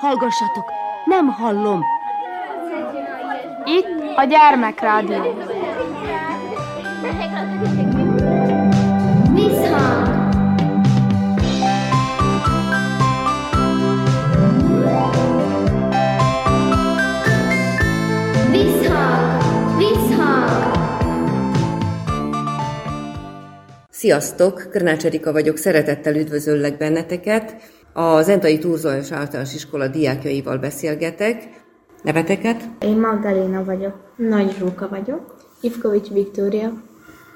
Hallgassatok, nem hallom. Itt a gyermekrádió. Visszhang! Sziasztok! Körnács Erika vagyok, szeretettel üdvözöllek benneteket. A Zentai Túrzajos Általános Iskola diákjaival beszélgetek. Neveteket? Én Magdaléna vagyok. Nagy Róka vagyok. Ivkovics Viktória.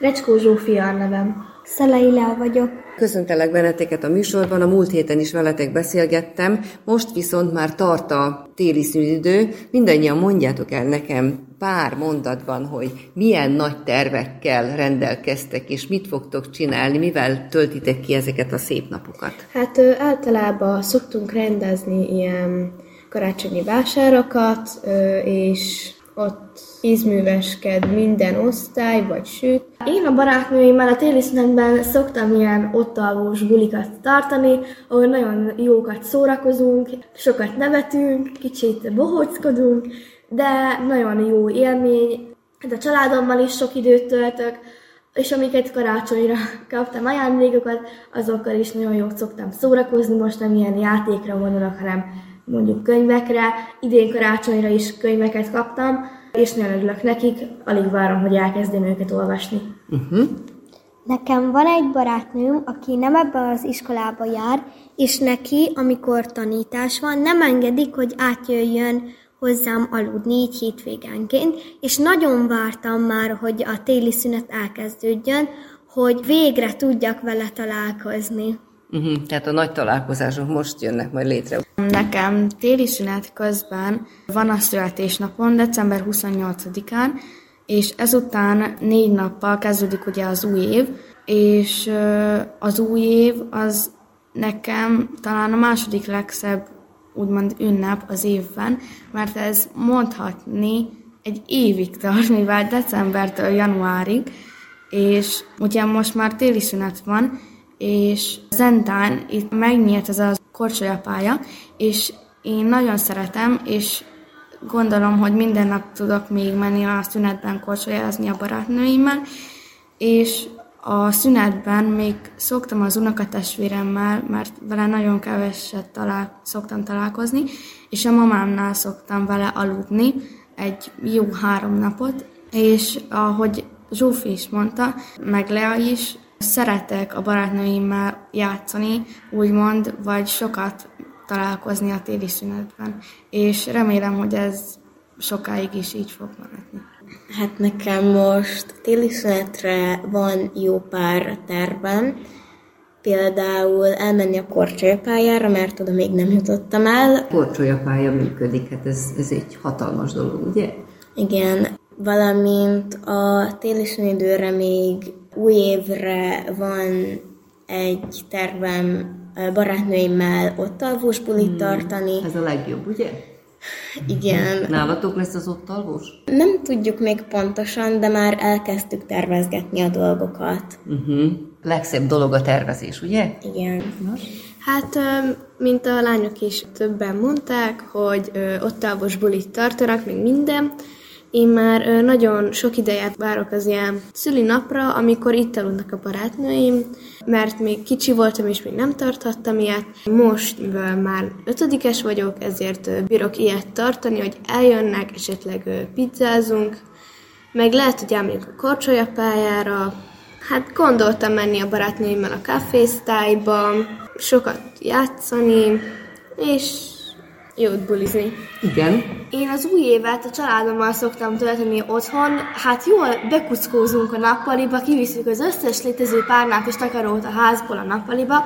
Recskó Zsófia a nevem. Szelei Lea vagyok. Köszöntelek benneteket a műsorban, a múlt héten is veletek beszélgettem, most viszont már tart a téli szünidő. Mindannyian mondjátok el nekem pár mondatban, hogy milyen nagy tervekkel rendelkeztek, és mit fogtok csinálni, mivel töltitek ki ezeket a szép napokat. Hát ö, általában szoktunk rendezni ilyen karácsonyi vásárokat, ö, és ott ízművesked minden osztály, vagy süt. Én a barátnőimmel a téli szünetben szoktam ilyen ott alvós bulikat tartani, ahol nagyon jókat szórakozunk, sokat nevetünk, kicsit bohóckodunk, de nagyon jó élmény. Hát a családommal is sok időt töltök, és amiket karácsonyra kaptam ajándékokat, azokkal is nagyon jót szoktam szórakozni, most nem ilyen játékra gondolok, hanem mondjuk könyvekre. Idén karácsonyra is könyveket kaptam, és nagyon örülök nekik, alig várom, hogy elkezdjem őket olvasni. Uh-huh. Nekem van egy barátnőm, aki nem ebbe az iskolába jár, és neki, amikor tanítás van, nem engedik, hogy átjöjjön hozzám aludni így hétvégánként, és nagyon vártam már, hogy a téli szünet elkezdődjön, hogy végre tudjak vele találkozni. Uh-huh. Tehát a nagy találkozások most jönnek majd létre. Nekem téli szünet közben van a születésnapon, december 28-án, és ezután négy nappal kezdődik ugye az új év, és az új év az nekem talán a második legszebb úgymond ünnep az évben, mert ez mondhatni egy évig tart, mivel decembertől januárig, és ugye most már téli szünet van, és Zentán itt megnyílt ez a korcsolyapálya, és én nagyon szeretem, és gondolom, hogy minden nap tudok még menni a szünetben korcsolyázni a barátnőimmel, és a szünetben még szoktam az unokatestvéremmel, mert vele nagyon keveset talál, szoktam találkozni, és a mamámnál szoktam vele aludni egy jó három napot, és ahogy Zsófi is mondta, meg Lea is, szeretek a barátnőimmel játszani, úgymond, vagy sokat találkozni a téli szünetben, és remélem, hogy ez sokáig is így fog maradni. Hát nekem most téli szünetre van jó pár tervem, például elmenni a korcsolyapályára, mert oda még nem jutottam el. Korcsolyapálya működik, hát ez, ez egy hatalmas dolog, ugye? Igen, valamint a téli szünidőre még új évre van egy tervem barátnőimmel ott alvós bulit tartani. Ez a legjobb, ugye? Igen. Nálatok lesz az ott alvós? Nem tudjuk még pontosan, de már elkezdtük tervezgetni a dolgokat. Uh-huh. Legszebb dolog a tervezés, ugye? Igen. Hát, ö, mint a lányok is többen mondták, hogy ott távos bulit tartanak, még minden. Én már nagyon sok idejet várok az ilyen szüli napra, amikor itt aludnak a barátnőim, mert még kicsi voltam, és még nem tarthattam ilyet. Most, mivel már ötödikes vagyok, ezért bírok ilyet tartani, hogy eljönnek, esetleg pizzázunk, meg lehet, hogy elmegyünk a korcsolyapályára. Hát gondoltam menni a barátnőimmel a kávésztályba, sokat játszani, és jót bulizni. Igen. Én az új évet a családommal szoktam tölteni otthon, hát jól bekuckózunk a nappaliba, kiviszük az összes létező párnát és takarót a házból a nappaliba,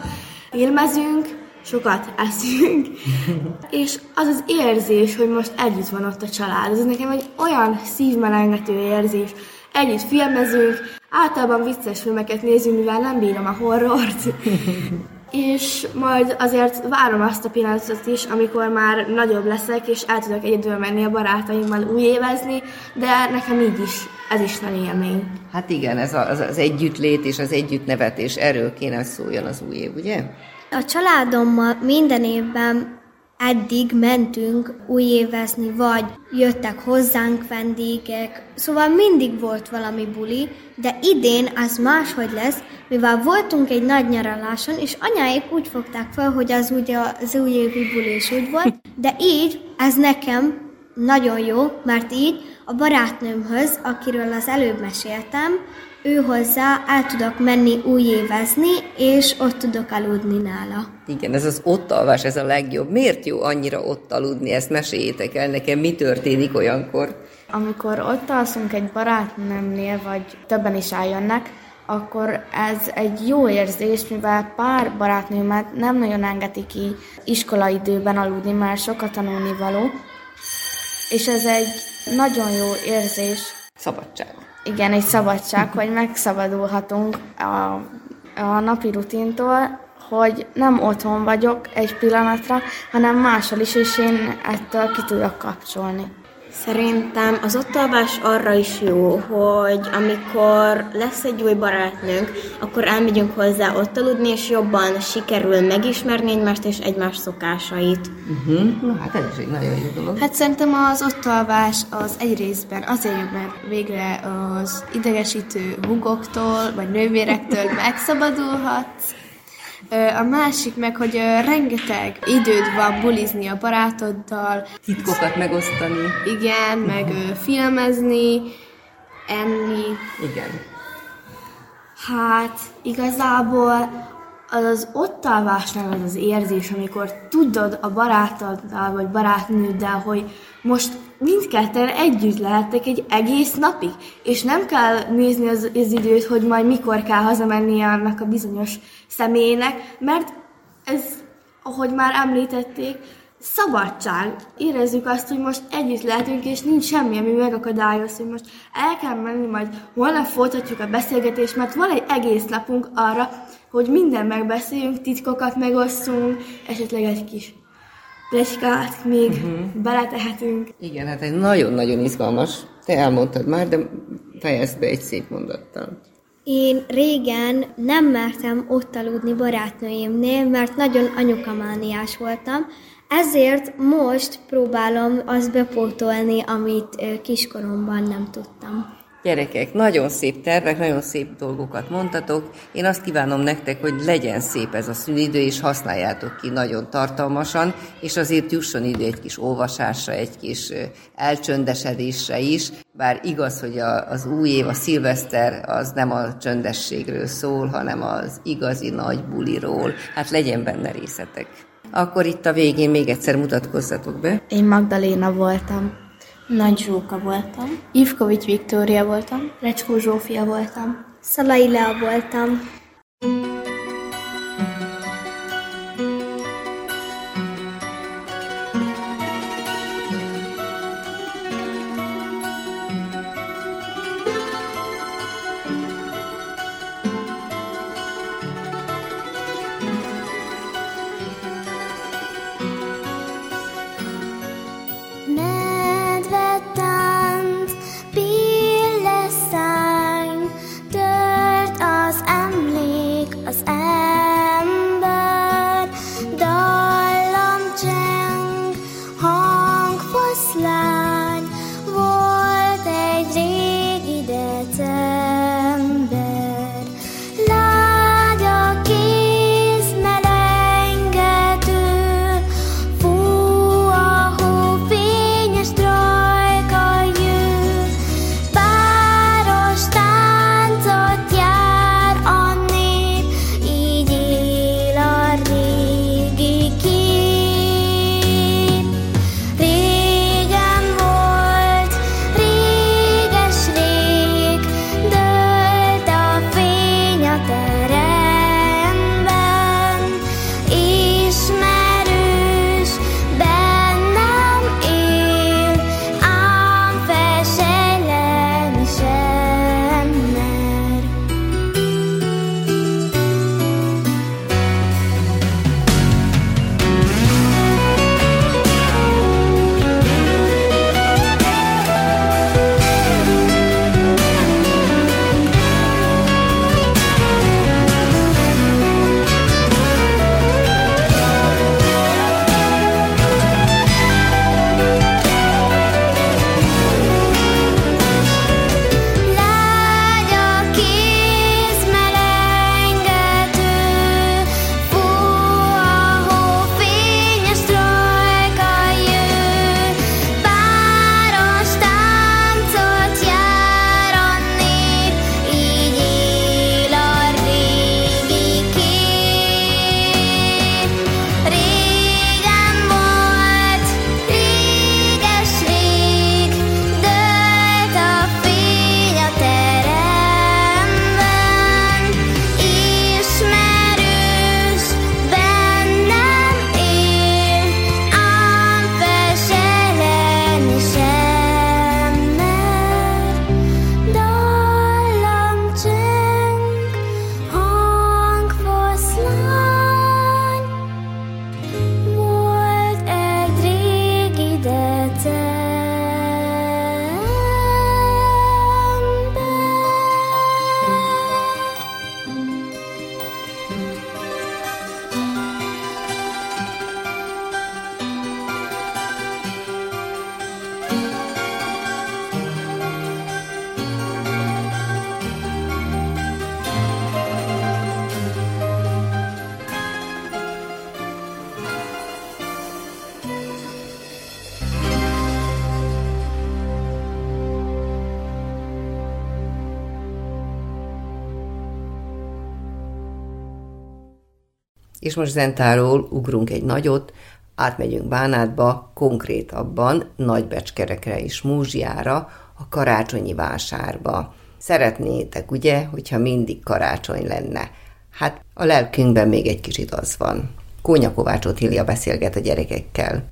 filmezünk, sokat eszünk, és az az érzés, hogy most együtt van ott a család, ez nekem egy olyan szívmelengető érzés. Együtt filmezünk, általában vicces filmeket nézünk, mivel nem bírom a horrort. és majd azért várom azt a pillanatot is, amikor már nagyobb leszek, és el tudok egyedül menni a barátaimmal újévezni, de nekem így is, ez is nagy élmény. Hát igen, ez az, az együttlét és az együttnevetés, erről kéne, szóljon az új év, ugye? A családommal minden évben eddig mentünk újévezni, vagy jöttek hozzánk vendégek, szóval mindig volt valami buli, de idén az máshogy lesz, mivel voltunk egy nagy nyaraláson, és anyáik úgy fogták fel, hogy az ugye az újévi buli is úgy volt, de így ez nekem nagyon jó, mert így a barátnőmhöz, akiről az előbb meséltem, ő hozzá el tudok menni újévezni, és ott tudok aludni nála. Igen, ez az ott alvás, ez a legjobb. Miért jó annyira ott aludni? Ezt meséljétek el nekem, mi történik olyankor? Amikor ott alszunk egy barátnőmnél, vagy többen is eljönnek, akkor ez egy jó érzés, mivel pár barátnőmet nem nagyon engedi ki iskolaidőben aludni, mert sokat tanulni való, és ez egy nagyon jó érzés. Szabadság. Igen, egy szabadság, hogy megszabadulhatunk a, a napi rutintól, hogy nem otthon vagyok egy pillanatra, hanem máshol is, és én ettől ki tudok kapcsolni. Szerintem az ott alvás arra is jó, hogy amikor lesz egy új barátnőnk, akkor elmegyünk hozzá ott aludni, és jobban sikerül megismerni egymást és egymás szokásait. Uh-huh. Na, hát ez is egy nagyon jó dolog. Hát szerintem az ott alvás az egy részben azért jó, mert végre az idegesítő hugoktól, vagy nővérektől megszabadulhatsz, a másik meg, hogy rengeteg időd van bulizni a barátoddal. Titkokat megosztani. Igen, meg filmezni, enni. Igen. Hát igazából az az ott alvásnál az az érzés, amikor tudod a barátoddal vagy barátnőddel, hogy most mindketten együtt lehettek egy egész napig, és nem kell nézni az, az időt, hogy majd mikor kell hazamennie annak a bizonyos személynek, mert ez, ahogy már említették, szabadság. Érezzük azt, hogy most együtt lehetünk, és nincs semmi, ami megakadályoz, hogy most el kell menni, majd holnap folytatjuk a beszélgetést, mert van egy egész napunk arra, hogy minden megbeszéljünk, titkokat megosztunk, esetleg egy kis plegykát még uh-huh. beletehetünk. Igen, hát egy nagyon-nagyon izgalmas. Te elmondtad már, de fejezd be egy szép mondattal. Én régen nem mertem ott aludni barátnőimnél, mert nagyon anyukamániás voltam, ezért most próbálom azt bepótolni, amit kiskoromban nem tudtam. Gyerekek, nagyon szép tervek, nagyon szép dolgokat mondtatok. Én azt kívánom nektek, hogy legyen szép ez a szünidő, és használjátok ki nagyon tartalmasan, és azért jusson idő egy kis olvasásra, egy kis elcsöndesedésre is. Bár igaz, hogy a, az új év, a szilveszter, az nem a csöndességről szól, hanem az igazi nagy buliról. Hát legyen benne részetek. Akkor itt a végén még egyszer mutatkozzatok be. Én Magdaléna voltam. Nagy Zsóka voltam. Ivkovics Viktória voltam. Recskó Zsófia voltam. Szalai Lea voltam. És most Zentáról ugrunk egy nagyot, átmegyünk Bánátba, konkrétabban Nagybecskerekre és Múzsiára, a karácsonyi vásárba. Szeretnétek, ugye, hogyha mindig karácsony lenne? Hát a lelkünkben még egy kicsit az van. Kónya Kovács Otília beszélget a gyerekekkel.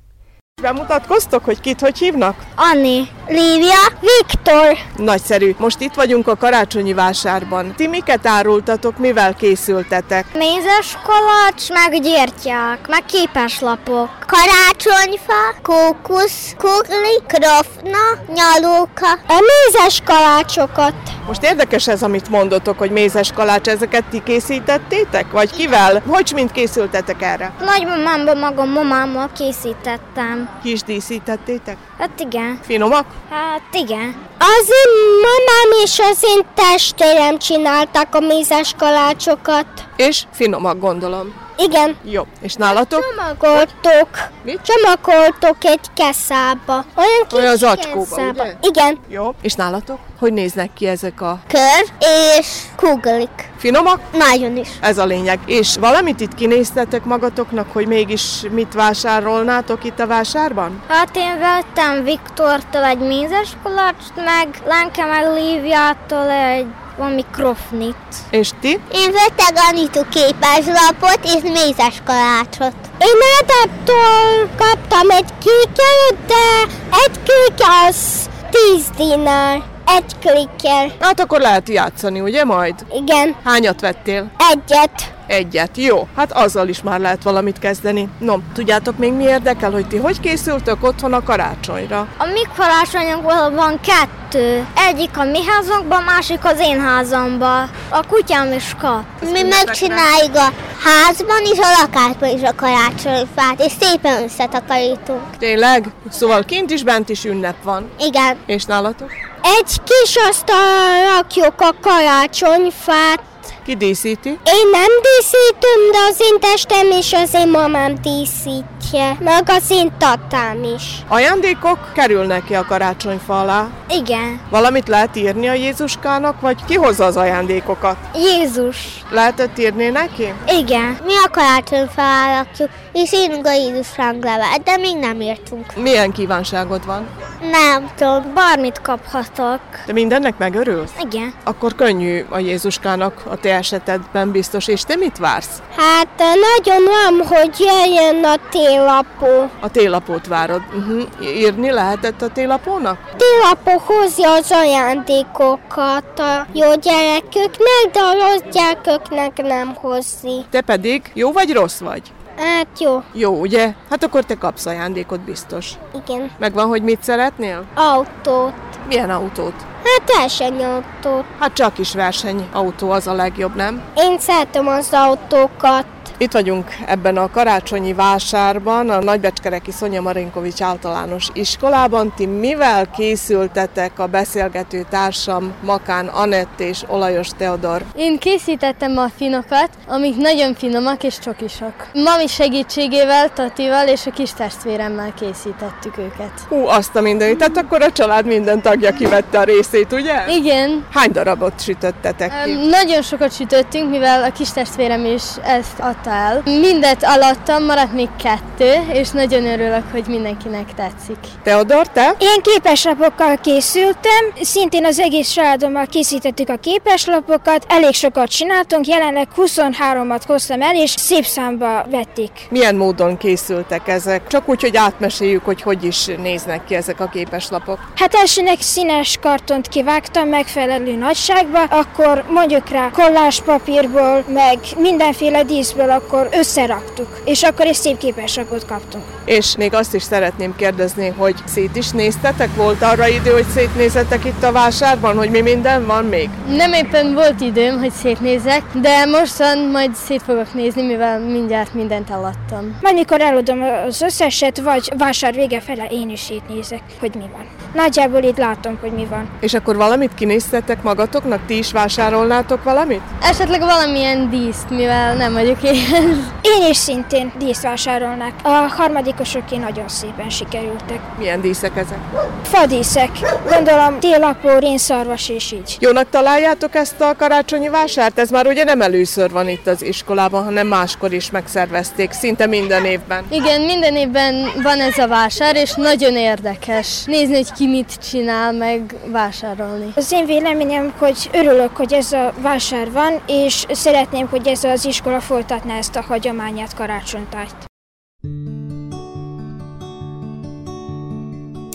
Bemutatkoztok, hogy kit hogy hívnak? Anni, Lívia, Viktor. Nagyszerű. Most itt vagyunk a karácsonyi vásárban. Ti miket árultatok, mivel készültetek? Mézes kolacs, meg gyertyák, meg képeslapok. Karácsonyfa, kókusz, kugli, krofna, nyalóka. A mézes kalácsokat. Most érdekes ez, amit mondotok, hogy mézes kalács, ezeket ti készítettétek? Vagy kivel? Hogy mind készültetek erre? Nagymamámban magam mamámmal készítettem. Ki is díszítettétek? Hát igen. Finomak? Hát igen. Az én mamám és az én testvérem csinálták a mézes kalácsokat. És finomak, gondolom. Igen. Jó. És nálatok? Csomagoltok. Mit? Csomagoltok egy keszába. Olyan kis Olyan zacskóba, keszába. ugye? Igen. Jó. És nálatok? Hogy néznek ki ezek a Kör és kuglik. Finomak? Nagyon is. Ez a lényeg. És valamit itt kinéztetek magatoknak, hogy mégis mit vásárolnátok itt a vásárban? Hát én vettem Viktortól egy mézes kalacst, meg Lenke meg Líviától egy valami krofnit. És ti? Én vettem Anitu képeslapot és mézes kalácsot. Én Ádámtól kaptam egy kéket, de egy kék az 10 dinár. Egy klikkel. Hát akkor lehet játszani, ugye majd? Igen, Hányat vettél? egyet. Egyet. Jó, hát azzal is már lehet valamit kezdeni. No, tudjátok még mi érdekel, hogy ti hogy készültök otthon a karácsonyra? A mi karácsonyunkból van kettő. Egyik a mi házunkban, másik az én házamban. A kutyám is kap. Mi megcsináljuk a házban is, a lakásban is a karácsonyfát, és szépen összetakarítunk. Tényleg? Szóval kint is, bent is ünnep van. Igen. És nálatok? Egy kis asztalra rakjuk a karácsonyfát. Ki díszíti? Én nem díszítem, de az én testem és az én mamám díszítje. Meg az én tatám is. Ajándékok kerülnek ki a karácsonyfa alá. Igen. Valamit lehet írni a Jézuskának, vagy ki hozza az ajándékokat? Jézus. Lehetett írni neki? Igen. Mi a karácsonyfát rakjuk, és írunk a Jézus ranglevet, de még nem írtunk. Milyen kívánságod van? Nem tudom, bármit kaphatok. De mindennek megörülsz? Igen. Akkor könnyű a Jézuskának a te esetedben biztos. És te mit vársz? Hát nagyon nem, hogy jöjjön a télapó. A télapót várod. Uh-huh. Írni lehetett a télapónak? Télapó hozja az ajándékokat a jó gyerekeknek, de a rossz gyerekeknek nem hozzi. Te pedig jó vagy rossz vagy? Hát jó, Jó, ugye? Hát akkor te kapsz ajándékot biztos. igen. Megvan, hogy mit szeretnél? Autót. Milyen autót? Hát versenyautót. Hát csak is versenyautó az a legjobb, nem? Én szeretem az autókat. Itt vagyunk ebben a karácsonyi vásárban, a Nagybecskereki Szonya Marinkovics általános iskolában. Ti mivel készültetek a beszélgető társam Makán Anett és Olajos Teodor? Én készítettem a finokat, amik nagyon finomak és csokisok. Mami segítségével, Tatival és a kis testvéremmel készítettük őket. Hú, azt a mindenit. Tehát akkor a család minden tagja kivette a részét, ugye? Igen, Hány darabot sütöttetek ki? Nagyon sokat sütöttünk, mivel a kis testvérem is ezt adta el. Mindet alattam, maradt még kettő, és nagyon örülök, hogy mindenkinek tetszik. Teodor, te? Én képeslapokkal készültem, szintén az egész családommal készítettük a képeslapokat, elég sokat csináltunk, jelenleg 23-at hoztam el, és szép számba vették. Milyen módon készültek ezek? Csak úgy, hogy átmeséljük, hogy hogy is néznek ki ezek a képeslapok. Hát elsőnek színes kartont kivágtam megfelelő nagyságba, akkor mondjuk rá kollás papírból, meg mindenféle díszből akkor összeraktuk, és akkor egy szép képeslapot kaptunk. És még azt is szeretném kérdezni, hogy szét is néztetek? Volt arra idő, hogy szétnézzetek itt a vásárban, hogy mi minden van még? Nem éppen volt időm, hogy szétnézzek, de mostan majd szét fogok nézni, mivel mindjárt mindent eladtam. Majd mikor eladom az összeset, vagy vásár vége fele én is nézek, hogy mi van. Nagyjából itt látom, hogy mi van. És akkor valamit kinéztetek magatoknak? Ti is vásárolnátok valamit? Esetleg valamilyen díszt, mivel nem vagyok éhen. Én is szintén díszt vásárolnak. A harmadikosoké nagyon szépen sikerültek. Milyen díszek ezek? Fadíszek, gondolom télapó, rénszarvas és így. Jónak találjátok ezt a karácsonyi vásárt? Ez már ugye nem először van itt az iskolában, hanem máskor is megszervezték, szinte minden évben. Igen, minden évben van ez a vásár, és nagyon érdekes nézni, hogy ki mit csinál, meg vásárolni. Az én véleményem, hogy örülök, hogy ez a vásár van, és szeretném, hogy ez az iskola folytatná ezt a hagyományát, karácsonytájt.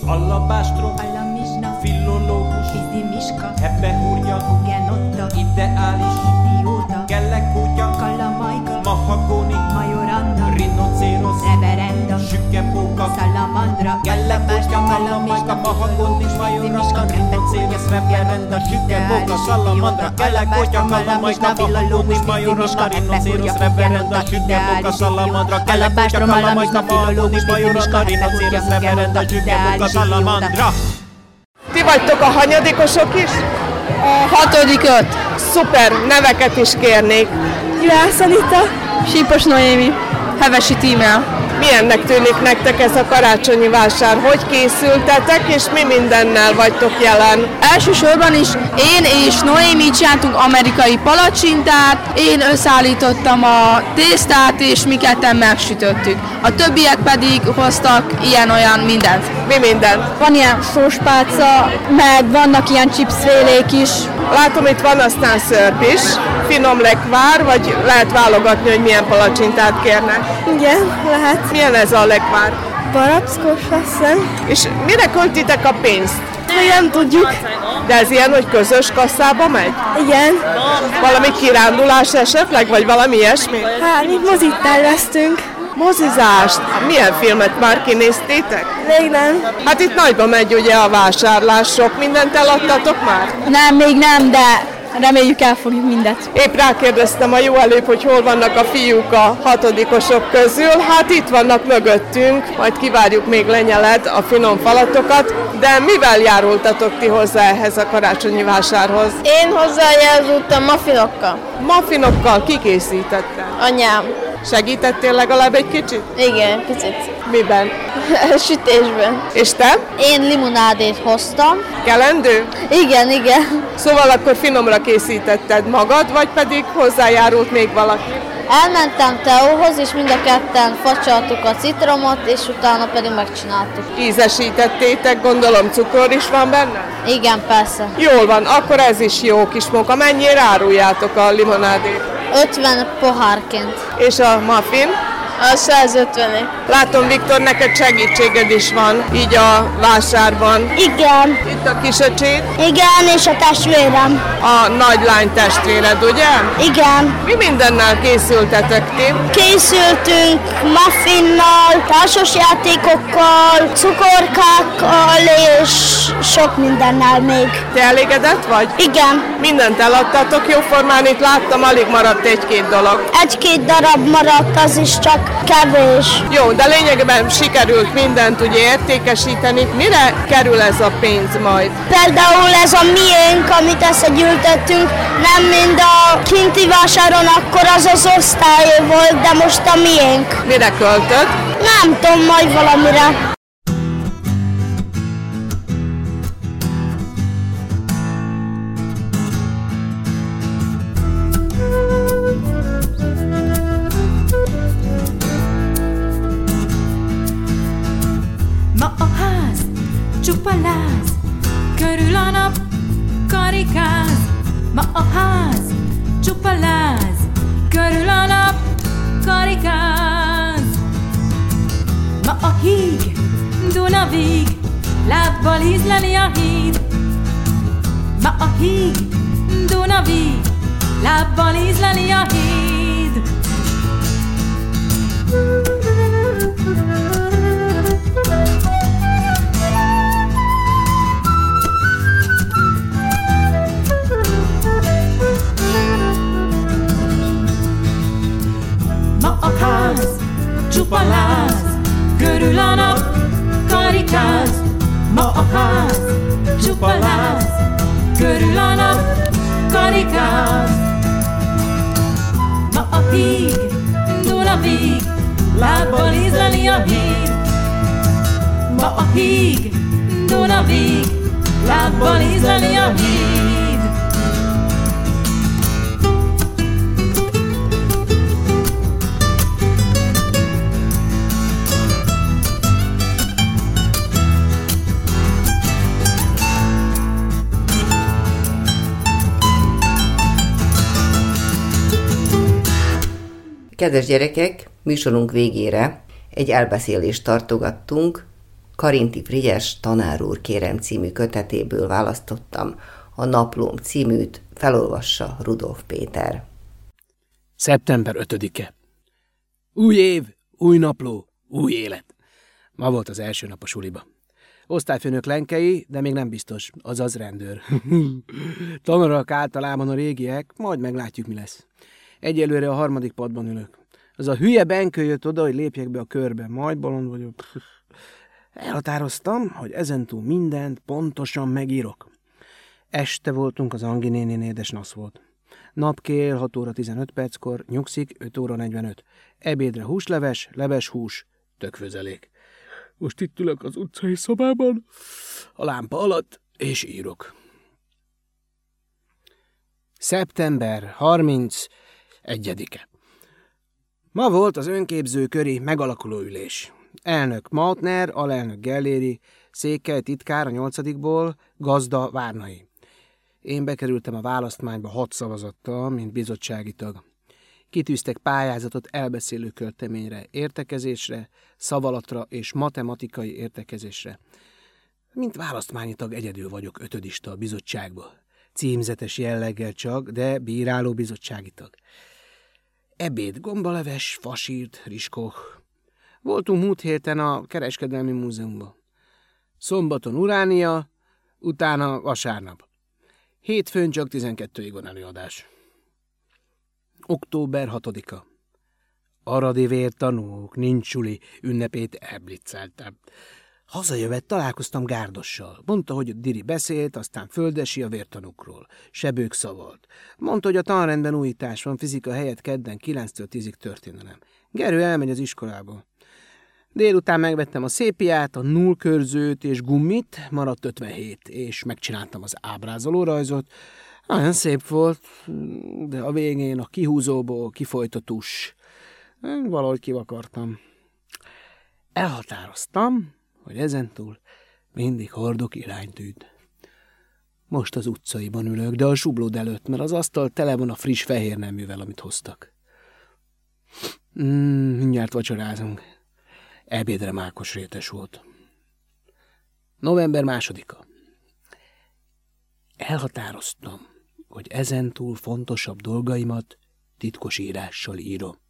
Alapástrom, Alamizsna, filológus, Izimiska, hebehúrja, Genotta, ideális, Idióta, kelekutya, Kalamajka, sükepóka, Salamandra, kelekutya, kalamajka, mahagóni, majoranda, rinocérosz, reverenda, sükepóka, salamandra, kelekutya, kalamajka, mahagóni, majoranda, rinocérosz, reverenda, sükepóka, salamandra, kelekutya, kalamajka, mahagóni, majoranda, rinocérosz, reverenda, sükepóka, salamandra. Ti vagytok a hanyadikosok is? A hatodikot. Szuper, neveket is kérnék. Juhász Anita, Sípos Noémi, Hevesi Tímea. Milyennek tűnik nektek ez a karácsonyi vásár? Hogy készültetek, és mi mindennel vagytok jelen? Elsősorban is én és Noémi csináltunk amerikai palacsintát, én összeállítottam a tésztát, és mi ketten megsütöttük. A többiek pedig hoztak ilyen-olyan mindent. Mi minden? Van ilyen szóspálca, meg vannak ilyen chipsfélék is. Látom, itt van aztán szörp is, finom lekvár, vagy lehet válogatni, hogy milyen palacsintát kérnek. Igen, lehet. Milyen ez a lekvár? Barackos, azt hiszem. És mire költitek a pénzt? Még nem tudjuk. De ez ilyen, hogy közös kasszába megy? Igen. Valami kirándulás esetleg, vagy valami ilyesmi? Hát, mi mozit terveztünk. Mozizást? Milyen filmet már kinéztétek? Még nem. Hát itt nagyba megy ugye a vásárlás, sok mindent eladtatok már? Nem, még nem, de reméljük elfogjuk mindet. Épp rákérdeztem a jó előbb, hogy hol vannak a fiúk a hatodikosok közül. Hát itt vannak mögöttünk, majd kivárjuk még lenyelet, a finom falatokat. De mivel járultatok ti hozzá ehhez a karácsonyi vásárhoz? Én hozzájárultam mafinokkal. Maffinokkal kikészítette. Anyám. Segítettél legalább egy kicsit? Igen, picit. Miben? Sütésben. És te? Én limonádét hoztam. Kelendő? Igen, igen. Szóval akkor finomra készítetted magad, vagy pedig hozzájárult még valaki? Elmentem Teóhoz, és mind a ketten facsaltuk a citromot, és utána pedig megcsináltuk. Ízesítettétek, gondolom cukor is van benne? Igen, persze. Jól van, akkor ez is jó kis munka. Mennyire áruljátok a limonádét? 50 pohárként. És a muffin? A 150 Látom, Viktor, neked segítséged is van, így a vásárban. Igen, Itt a kisöcsét, igen, és a testvérem. a nagylány testvéred, ugye? Igen. Mi mindennel készültetek ti? Készültünk muffinnal, társasjátékokkal, cukorkákkal és sok mindennel még. Te elégedett vagy? Igen, Mindent eladtatok jóformán, itt láttam, alig maradt egy-két dolog. egy-két darab maradt, az is csak kevés. Jó, de lényegében sikerült mindent ugye értékesíteni. Mire kerül ez a pénz majd? Például ez a miénk, amit összegyűjtöttünk, nem mind a kinti vásáron, akkor az az osztályé volt, de most a miénk. Mire költött? Nem tudom, majd valamire. Ma a ház csupa láz, körül a nap karikáz. Ma a híg, Duna víg, lábbal ízleli a híd. Ma a híg, Duna víg, lábbal ízleli a híd. Csupa körül a nap karikáz. Ma a ház csupa láz, körül a nap karikáz. Ma a híg, Duna Dunavig, lábbal ízleli a híd. Ma a híg, Dunavig, lábbal ízleli a híd. Kedves gyerekek, műsorunk végére egy elbeszélést tartogattunk. Karinti Frigyes tanár úr kérem című kötetéből választottam a Naplóm címűt, felolvassa Rudolf Péter. Szeptember 5-e. Új év, új napló, új élet. Ma volt az első nap a suliba. Osztályfőnök lenkei, de még nem biztos, azaz rendőr. Tanarak általában a régiek, majd meglátjuk, mi lesz. Egyelőre a harmadik padban ülök. Az a hülye benkő jött oda, hogy lépjek be a körbe. Majd bolond vagyok. Elhatároztam, hogy ezentúl mindent pontosan megírok. Este voltunk az Angi nénén édes nasz volt. Napkél 6 óra 15 perckor, nyugszik 5 óra 45. Ebédre húsleves, leves hús, tökfőzelék. Most itt ülök az utcai szobában, a lámpa alatt, és írok. Szeptember 30 egyedike. Ma volt az önképző köri megalakuló ülés. Elnök Mautner, alelnök Gelléri, székely titkár a nyolcadikból, gazda Várnai. Én bekerültem a választmányba hat szavazattal, mint bizottsági tag. Kitűztek pályázatot elbeszélő költeményre, értekezésre, szavalatra és matematikai értekezésre. Mint választmányi tag egyedül vagyok ötödista a bizottságba. Címzetes jelleggel csak, de bíráló bizottsági tag. Ebéd, gombaleves, fasírt, riskók. Voltunk múlt héten a Kereskedelmi Múzeumban. Szombaton Uránia, utána vasárnap. Hétfőn csak 12-ig van előadás. Október 6-a. Aradi vértanúk, nincs suli, ünnepét elblitzeltem. Hazajövet találkoztam Gárdossal. Mondta, hogy Diri beszélt, aztán Földesi a vértanúkról. Sebők szavalt. Mondta, hogy a tanrendben újítás van, fizika helyett kedden 9-től 10-ig történelem. Gerő elmegy az iskolába. Délután megvettem a szépiát, a nullkörzőt és gummit, maradt 57, és megcsináltam az ábrázoló rajzot. Nagyon szép volt, de a végén a kihúzóból kifolyt a tus. Valahogy kivakartam. Elhatároztam, hogy ezentúl mindig hordok iránytűt. Most az utcaiban ülök, de a sublód előtt, mert az asztal tele van a friss fehér neművel, amit hoztak. Mm, mindjárt vacsorázunk. Ebédre mákos rétes volt. November másodika. Elhatároztam, hogy ezentúl fontosabb dolgaimat titkos írással írom.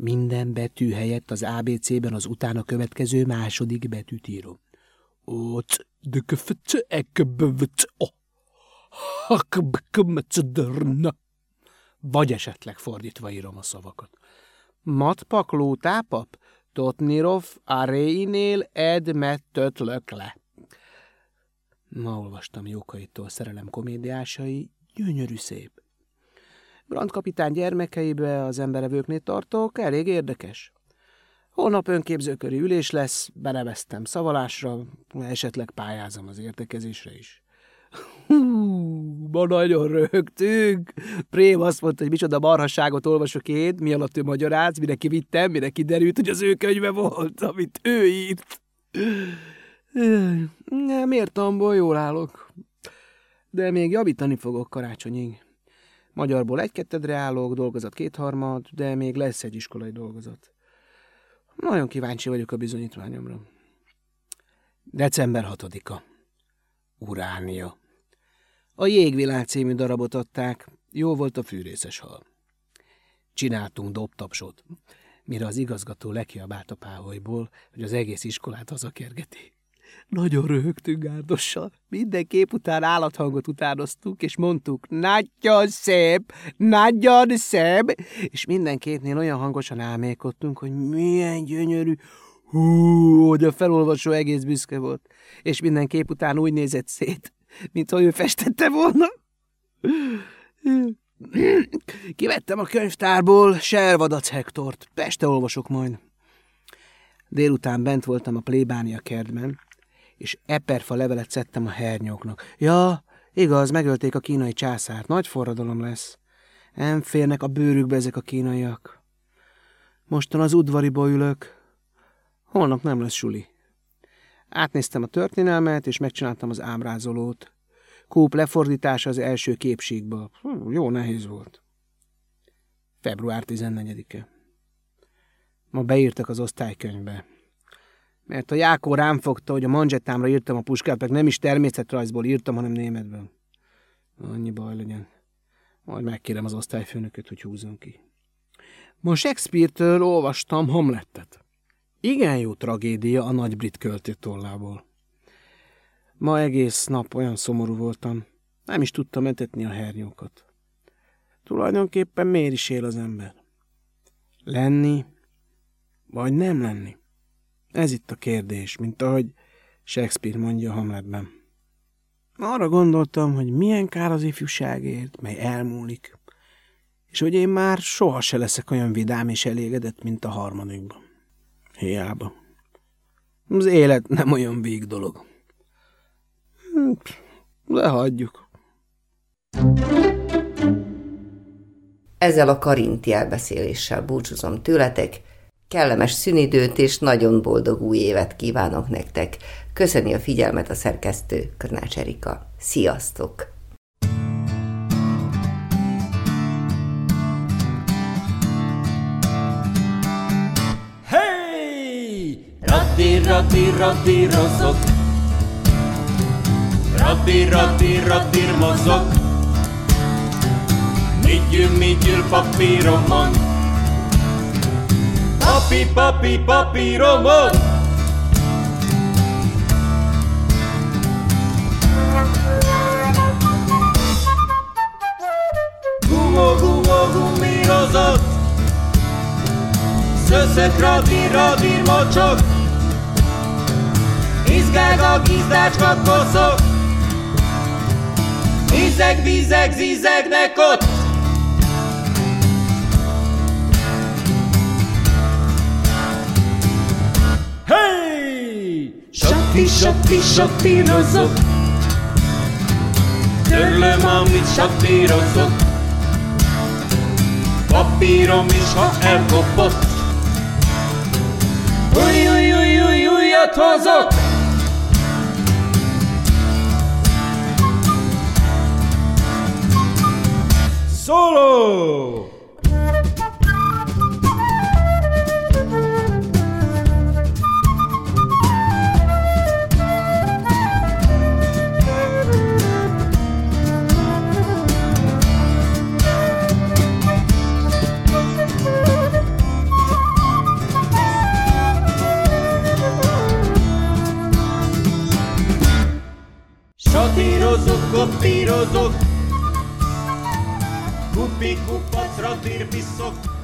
Minden betű helyett az ABC-ben az utána következő második betűt írom. Oc, dököföc, ekebövöc, o. Hakbkömecedörna. Vagy esetleg fordítva írom a szavakat. Matpakló tápap, Totnirov aréinél ed mettötlök le. Ma olvastam Jókaitól szerelem komédiásai, gyönyörű szép. Brand kapitán gyermekeibe az emberevőknél tartok, elég érdekes. Holnap önképzőköri ülés lesz, beneveztem szavalásra, esetleg pályázom az értekezésre is. Hú, ma nagyon rögtünk. Prém azt mondta, hogy micsoda marhasságot olvasok én, mi alatt ő magyaráz, mire kivittem, mire kiderült, hogy az ő könyve volt, amit ő írt. Miért amból jól állok? De még javítani fogok karácsonyig. Magyarból egy-kettedre állok, dolgozat kétharmad, de még lesz egy iskolai dolgozat. Nagyon kíváncsi vagyok a bizonyítványomra. December 6-a. Uránia. A Jégvilág című darabot adták, jó volt a fűrészes hal. Csináltunk dobtapsot, mire az igazgató lekiabált a páholyból, hogy az egész iskolát hazakergeti. Nagyon röhögtünk gárdossal. Minden kép után állathangot utánoztunk, és mondtuk, nagyon szép, nagyon szép, és minden képnél olyan hangosan álmékodtunk, hogy milyen gyönyörű, hú, hogy a felolvasó egész büszke volt, és minden kép után úgy nézett szét, mintha ő festette volna. Kivettem a könyvtárból Servadac Hektort. Peste olvasok majd. Délután bent voltam a plébánia kertben, és eperfa levelet szedtem a hernyóknak. Ja, igaz, megölték a kínai császárt. Nagy forradalom lesz. Nem férnek a bőrükbe ezek a kínaiak. Mostan az udvariba ülök. Holnap nem lesz suli. Átnéztem a történelmet, és megcsináltam az ábrázolót. Kúp lefordítása az első képségből. Hm, jó nehéz volt. Február 14-e. Ma beírtak az osztálykönyvbe. Mert a Jákó rám fogta, hogy a manzsettámra írtam a puskát, meg nem is természetrajzból írtam, hanem németből. Annyi baj legyen. Majd megkérem az osztályfőnököt, hogy húzzon ki. Ma Shakespeare-től olvastam Hamlettet. Igen jó tragédia a nagy brit költő tollából. Ma egész nap olyan szomorú voltam, nem is tudtam etetni a hernyókat. Tulajdonképpen miért is él az ember? Lenni, vagy nem lenni? Ez itt a kérdés, mint ahogy Shakespeare mondja Hamletben. Arra gondoltam, hogy milyen kár az ifjúságért, mely elmúlik, és hogy én már soha se leszek olyan vidám és elégedett, mint a harmadikban. Hiába. Az élet nem olyan vég dolog. De hagyjuk. Ezzel a karinti elbeszéléssel búcsúzom tőletek, kellemes szünidőt és nagyon boldog új évet kívánok nektek. Köszöni a figyelmet a szerkesztő Körnács Erika. Sziasztok! Hey! Raddi, raddi, radírozok Raddi, raddi, radírmozok Midgyül, midgyül papíromon Papi, papi, papíromon Gumo, gumo, gumírozott Szöszök, radír, radír, mocsok. Izgág a gizdácska koszok Izeg, vizeg, zizegnek ott Hey! Satti, satti, sattírozok Törlöm, amit sattírozok Papírom is, ha elkopott Új, új, új, új, újat hozok Solo! Kopírozok Kupi kupacra dirbiszok